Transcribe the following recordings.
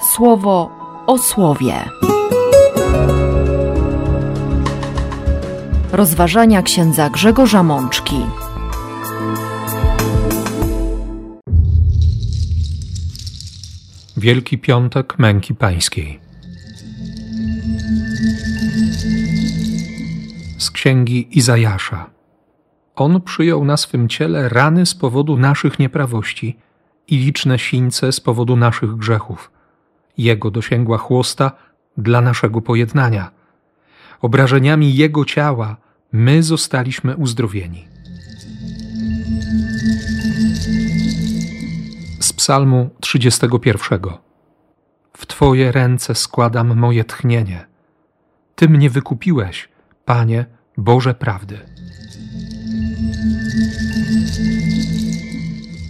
słowo o słowie. Rozważania księdza Grzegorza Mączki. Wielki Piątek Męki Pańskiej. Z księgi Izajasza. On przyjął na swym ciele rany z powodu naszych nieprawości i liczne sińce z powodu naszych grzechów. Jego dosięgła chłosta dla naszego pojednania. Obrażeniami Jego ciała my zostaliśmy uzdrowieni. Z Psalmu 31. W Twoje ręce składam moje tchnienie. Ty mnie wykupiłeś, Panie Boże prawdy.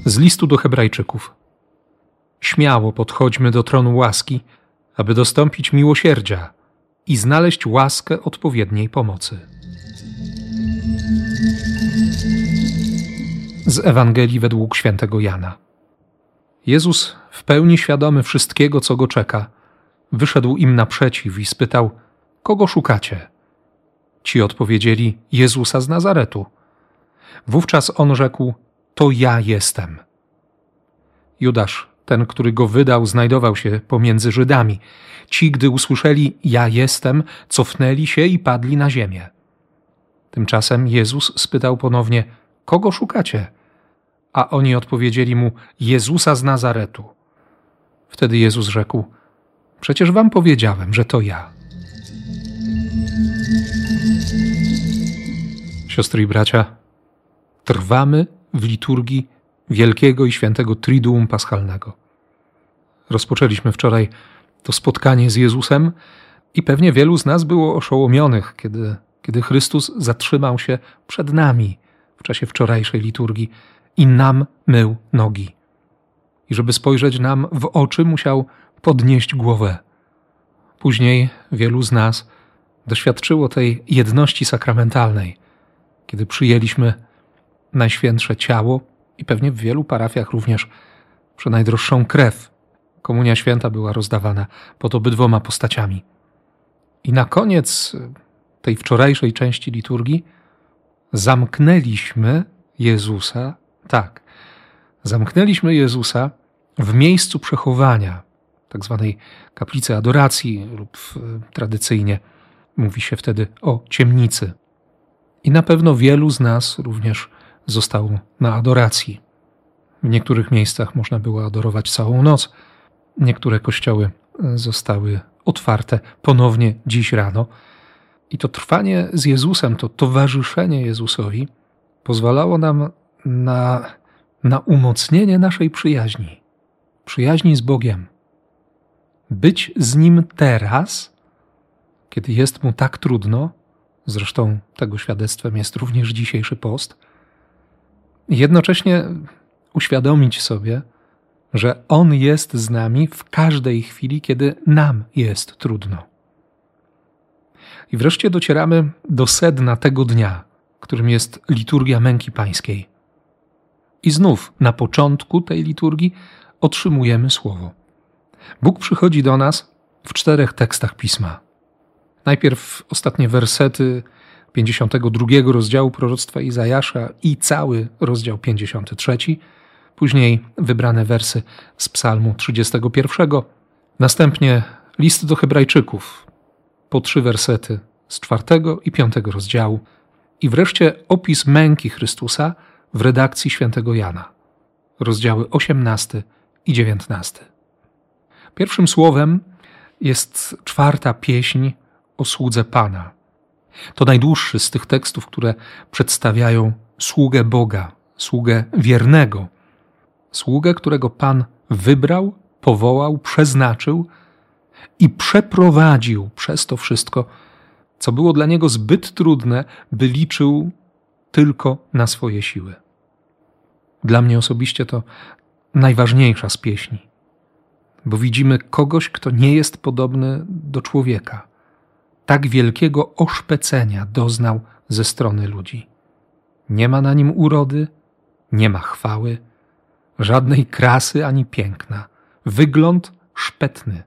Z listu do Hebrajczyków. Śmiało podchodźmy do tronu łaski, aby dostąpić miłosierdzia i znaleźć łaskę odpowiedniej pomocy. Z Ewangelii według świętego Jana. Jezus, w pełni świadomy wszystkiego, co go czeka, wyszedł im naprzeciw i spytał: Kogo szukacie? Ci odpowiedzieli: Jezusa z Nazaretu. Wówczas on rzekł: To ja jestem. Judasz, ten, który go wydał, znajdował się pomiędzy Żydami. Ci, gdy usłyszeli: Ja jestem, cofnęli się i padli na ziemię. Tymczasem Jezus spytał ponownie: Kogo szukacie? A oni odpowiedzieli mu: Jezusa z Nazaretu. Wtedy Jezus rzekł: Przecież wam powiedziałem, że to ja. Siostry i bracia, trwamy w liturgii wielkiego i świętego Triduum Paschalnego. Rozpoczęliśmy wczoraj to spotkanie z Jezusem i pewnie wielu z nas było oszołomionych, kiedy, kiedy Chrystus zatrzymał się przed nami w czasie wczorajszej liturgii i nam mył nogi. I żeby spojrzeć nam w oczy, musiał podnieść głowę. Później wielu z nas doświadczyło tej jedności sakramentalnej, kiedy przyjęliśmy Najświętsze Ciało i pewnie w wielu parafiach również najdroższą krew. Komunia Święta była rozdawana pod obydwoma postaciami. I na koniec tej wczorajszej części liturgii zamknęliśmy Jezusa, tak, zamknęliśmy Jezusa w miejscu przechowania, tak zwanej kaplicy adoracji lub tradycyjnie mówi się wtedy o ciemnicy. I na pewno wielu z nas również zostało na adoracji. W niektórych miejscach można było adorować całą noc. Niektóre kościoły zostały otwarte ponownie dziś rano. I to trwanie z Jezusem, to towarzyszenie Jezusowi pozwalało nam na, na umocnienie naszej przyjaźni, przyjaźni z Bogiem. Być z Nim teraz, kiedy jest Mu tak trudno, zresztą tego świadectwem jest również dzisiejszy post – jednocześnie uświadomić sobie, że On jest z nami w każdej chwili, kiedy nam jest trudno. I wreszcie docieramy do sedna tego dnia, którym jest liturgia męki pańskiej. I znów na początku tej liturgii otrzymujemy słowo. Bóg przychodzi do nas w czterech tekstach pisma. Najpierw ostatnie wersety 52 rozdziału proroctwa Izajasza i cały rozdział 53, później wybrane wersy z Psalmu 31, następnie list do Hebrajczyków, po trzy wersety z czwartego i piątego rozdziału i wreszcie opis męki Chrystusa w redakcji świętego Jana, rozdziały 18 i 19. Pierwszym słowem jest czwarta pieśń o słudze Pana – to najdłuższy z tych tekstów, które przedstawiają sługę Boga, sługę wiernego, sługę, którego Pan wybrał, powołał, przeznaczył i przeprowadził przez to wszystko, co było dla niego zbyt trudne, by liczył tylko na swoje siły. Dla mnie osobiście to najważniejsza z pieśni, bo widzimy kogoś, kto nie jest podobny do człowieka tak wielkiego oszpecenia doznał ze strony ludzi. Nie ma na nim urody, nie ma chwały, żadnej krasy ani piękna. Wygląd szpetny,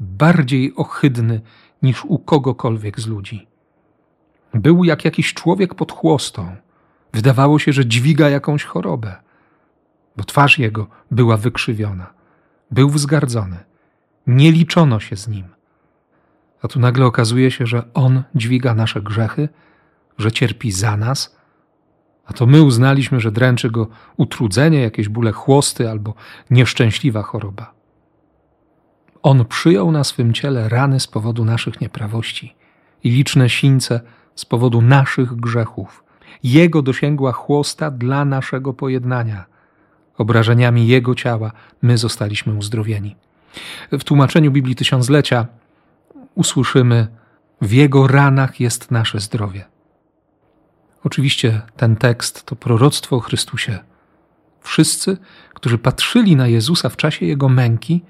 bardziej ohydny niż u kogokolwiek z ludzi. Był jak jakiś człowiek pod chłostą. Wydawało się, że dźwiga jakąś chorobę, bo twarz jego była wykrzywiona. Był wzgardzony. Nie liczono się z nim. A tu nagle okazuje się, że on dźwiga nasze grzechy, że cierpi za nas, a to my uznaliśmy, że dręczy go utrudzenie, jakieś bóle chłosty albo nieszczęśliwa choroba. On przyjął na swym ciele rany z powodu naszych nieprawości i liczne sińce z powodu naszych grzechów. Jego dosięgła chłosta dla naszego pojednania. Obrażeniami Jego ciała my zostaliśmy uzdrowieni. W tłumaczeniu Biblii Tysiąclecia usłyszymy: W Jego ranach jest nasze zdrowie. Oczywiście ten tekst to proroctwo o Chrystusie. Wszyscy, którzy patrzyli na Jezusa w czasie Jego męki,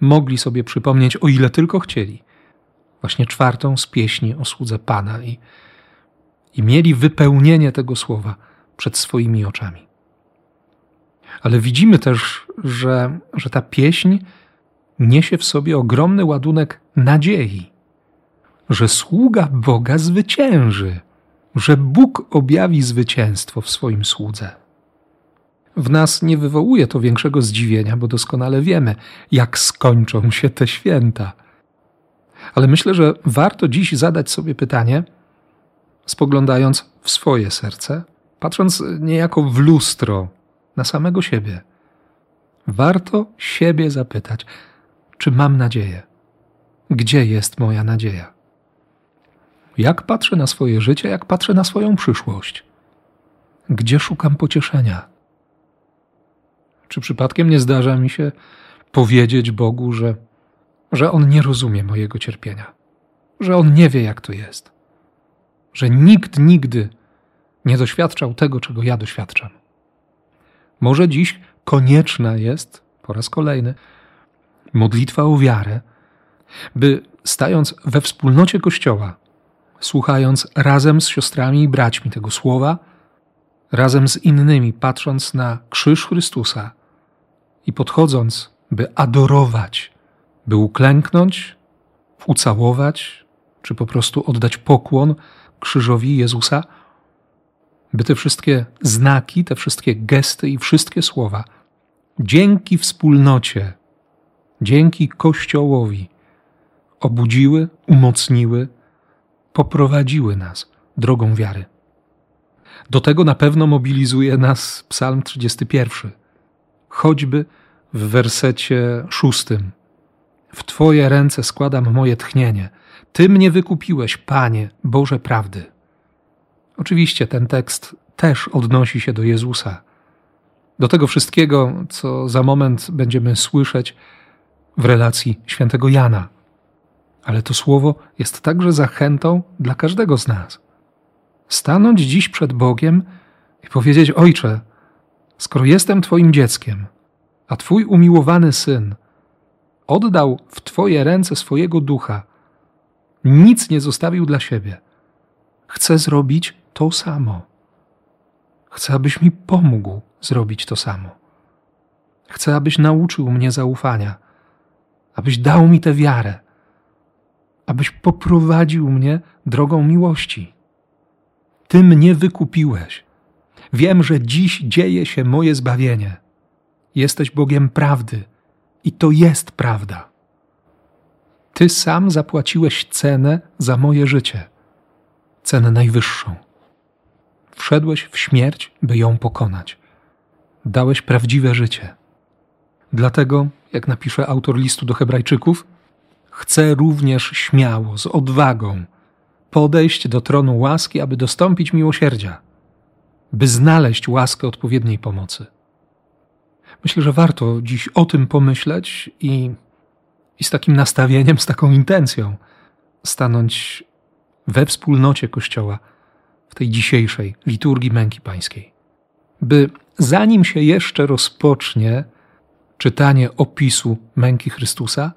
mogli sobie przypomnieć, o ile tylko chcieli, właśnie czwartą z pieśni o słudze Pana i, i mieli wypełnienie tego słowa przed swoimi oczami. Ale widzimy też, że, że ta pieśń niesie w sobie ogromny ładunek nadziei, że sługa Boga zwycięży, że Bóg objawi zwycięstwo w swoim słudze. W nas nie wywołuje to większego zdziwienia, bo doskonale wiemy, jak skończą się te święta. Ale myślę, że warto dziś zadać sobie pytanie, spoglądając w swoje serce, patrząc niejako w lustro na samego siebie. Warto siebie zapytać, czy mam nadzieję? Gdzie jest moja nadzieja? Jak patrzę na swoje życie, jak patrzę na swoją przyszłość? Gdzie szukam pocieszenia? Czy przypadkiem nie zdarza mi się powiedzieć Bogu, że, że On nie rozumie mojego cierpienia, że On nie wie, jak to jest, że nikt nigdy nie doświadczał tego, czego ja doświadczam? Może dziś konieczna jest, po raz kolejny, modlitwa o wiarę, by stając we wspólnocie Kościoła, słuchając razem z siostrami i braćmi tego słowa, razem z innymi, patrząc na krzyż Chrystusa i podchodząc, by adorować, by uklęknąć, ucałować, czy po prostu oddać pokłon krzyżowi Jezusa, by te wszystkie znaki, te wszystkie gesty i wszystkie słowa dzięki wspólnocie, dzięki Kościołowi obudziły, umocniły, poprowadziły nas drogą wiary. Do tego na pewno mobilizuje nas Psalm 31, choćby w wersecie szóstym. W Twoje ręce składam moje tchnienie. Ty mnie wykupiłeś, Panie, Boże prawdy. Oczywiście ten tekst też odnosi się do Jezusa, do tego wszystkiego, co za moment będziemy słyszeć w relacji świętego Jana. Ale to słowo jest także zachętą dla każdego z nas. Stanąć dziś przed Bogiem i powiedzieć: Ojcze, skoro jestem Twoim dzieckiem, a Twój umiłowany syn oddał w Twoje ręce swojego ducha, nic nie zostawił dla siebie, chcę zrobić to samo. Chcę, abyś mi pomógł zrobić to samo. Chcę, abyś nauczył mnie zaufania, abyś dał mi tę wiarę, abyś poprowadził mnie drogą miłości. Ty mnie wykupiłeś. Wiem, że dziś dzieje się moje zbawienie. Jesteś Bogiem prawdy i to jest prawda. Ty sam zapłaciłeś cenę za moje życie, cenę najwyższą. Wszedłeś w śmierć, by ją pokonać. Dałeś prawdziwe życie. Dlatego, jak napisze autor listu do Hebrajczyków, chcę również śmiało, z odwagą podejść do tronu łaski, aby dostąpić miłosierdzia, by znaleźć łaskę odpowiedniej pomocy. Myślę, że warto dziś o tym pomyśleć i, i z takim nastawieniem, z taką intencją stanąć we wspólnocie Kościoła w tej dzisiejszej liturgii męki pańskiej. By zanim się jeszcze rozpocznie czytanie opisu męki Chrystusa,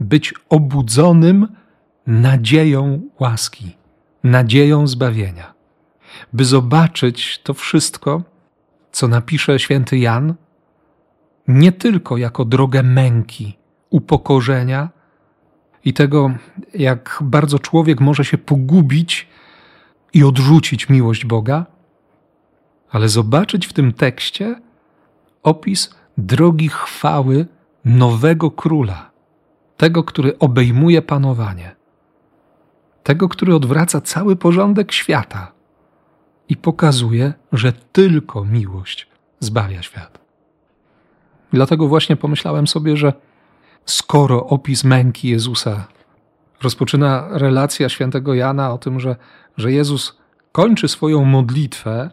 być obudzonym nadzieją łaski, nadzieją zbawienia, by zobaczyć to wszystko, co napisze święty Jan, nie tylko jako drogę męki, upokorzenia i tego, jak bardzo człowiek może się pogubić i odrzucić miłość Boga, ale zobaczyć w tym tekście opis drogi chwały nowego króla, tego, który obejmuje panowanie, tego, który odwraca cały porządek świata i pokazuje, że tylko miłość zbawia świat. Dlatego właśnie pomyślałem sobie, że skoro opis męki Jezusa rozpoczyna relacja świętego Jana o tym, że, że Jezus kończy swoją modlitwę,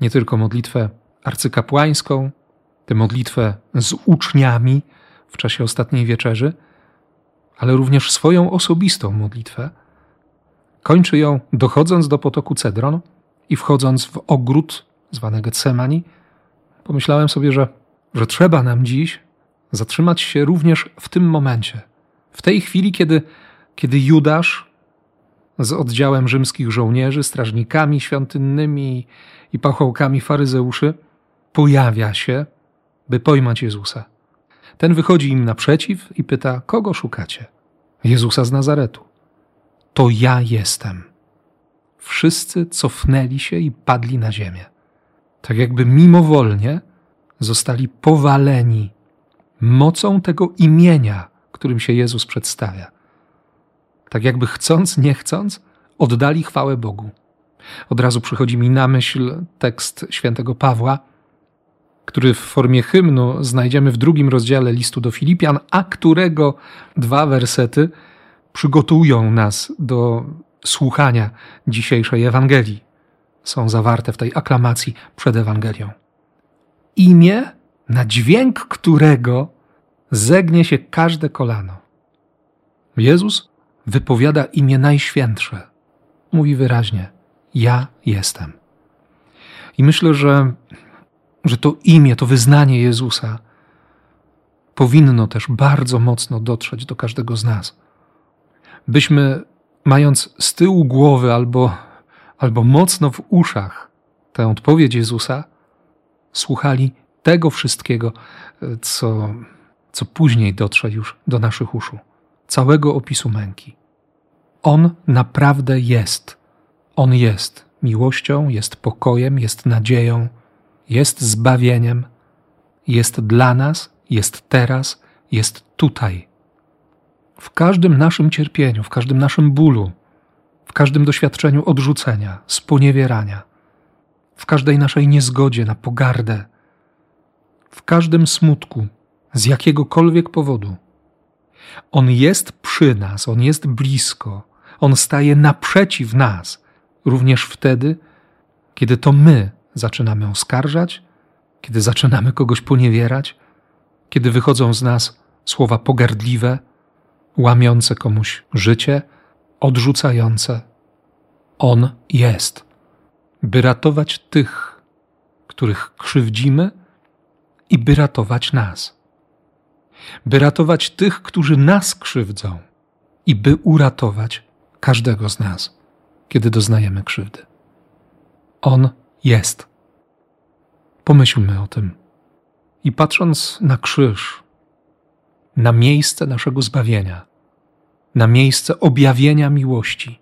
nie tylko modlitwę arcykapłańską, tę modlitwę z uczniami w czasie ostatniej wieczerzy, ale również swoją osobistą modlitwę. Kończy ją dochodząc do potoku Cedron i wchodząc w ogród zwany Getsemani. Pomyślałem sobie, że, że trzeba nam dziś zatrzymać się również w tym momencie. W tej chwili, kiedy, kiedy Judasz z oddziałem rzymskich żołnierzy, strażnikami świątynnymi i pachołkami faryzeuszy pojawia się, by pojmać Jezusa. Ten wychodzi im naprzeciw i pyta: Kogo szukacie? Jezusa z Nazaretu. To ja jestem. Wszyscy cofnęli się i padli na ziemię. Tak jakby mimowolnie zostali powaleni mocą tego imienia, którym się Jezus przedstawia. Tak jakby chcąc, nie chcąc, oddali chwałę Bogu. Od razu przychodzi mi na myśl tekst świętego Pawła, który w formie hymnu znajdziemy w drugim rozdziale listu do Filipian, a którego dwa wersety przygotują nas do słuchania dzisiejszej Ewangelii. Są zawarte w tej aklamacji przed Ewangelią. Imię, na dźwięk którego zegnie się każde kolano. Jezus wypowiada imię najświętsze. Mówi wyraźnie: Ja jestem. I myślę, że, że to imię, to wyznanie Jezusa powinno też bardzo mocno dotrzeć do każdego z nas. Byśmy, mając z tyłu głowy albo, albo mocno w uszach tę odpowiedź Jezusa, słuchali tego wszystkiego, co, co później dotrze już do naszych uszu, całego opisu męki. On naprawdę jest. On jest miłością, jest pokojem, jest nadzieją, jest zbawieniem, jest dla nas, jest teraz, jest tutaj. W każdym naszym cierpieniu, w każdym naszym bólu, w każdym doświadczeniu odrzucenia, sponiewierania, w każdej naszej niezgodzie na pogardę, w każdym smutku, z jakiegokolwiek powodu. On jest przy nas, on jest blisko, on staje naprzeciw nas, również wtedy, kiedy to my zaczynamy oskarżać, kiedy zaczynamy kogoś poniewierać, kiedy wychodzą z nas słowa pogardliwe, łamiące komuś życie, odrzucające. On jest, by ratować tych, których krzywdzimy i by ratować nas. By ratować tych, którzy nas krzywdzą i by uratować każdego z nas, kiedy doznajemy krzywdy. On jest. Pomyślmy o tym. I patrząc na krzyż, na miejsce naszego zbawienia, na miejsce objawienia miłości,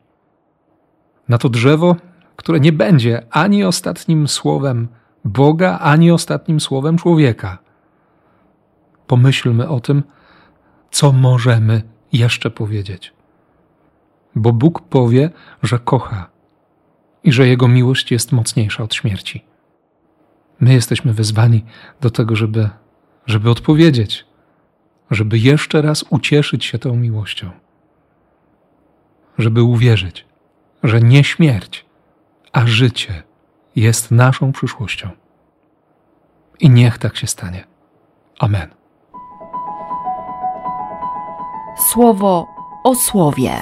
na to drzewo, które nie będzie ani ostatnim słowem Boga, ani ostatnim słowem człowieka. Pomyślmy o tym, co możemy jeszcze powiedzieć. Bo Bóg powie, że kocha i że Jego miłość jest mocniejsza od śmierci. My jesteśmy wezwani do tego, żeby, żeby odpowiedzieć, żeby jeszcze raz ucieszyć się tą miłością, żeby uwierzyć, że nie śmierć, a życie jest naszą przyszłością. I niech tak się stanie. Amen. Słowo o słowie.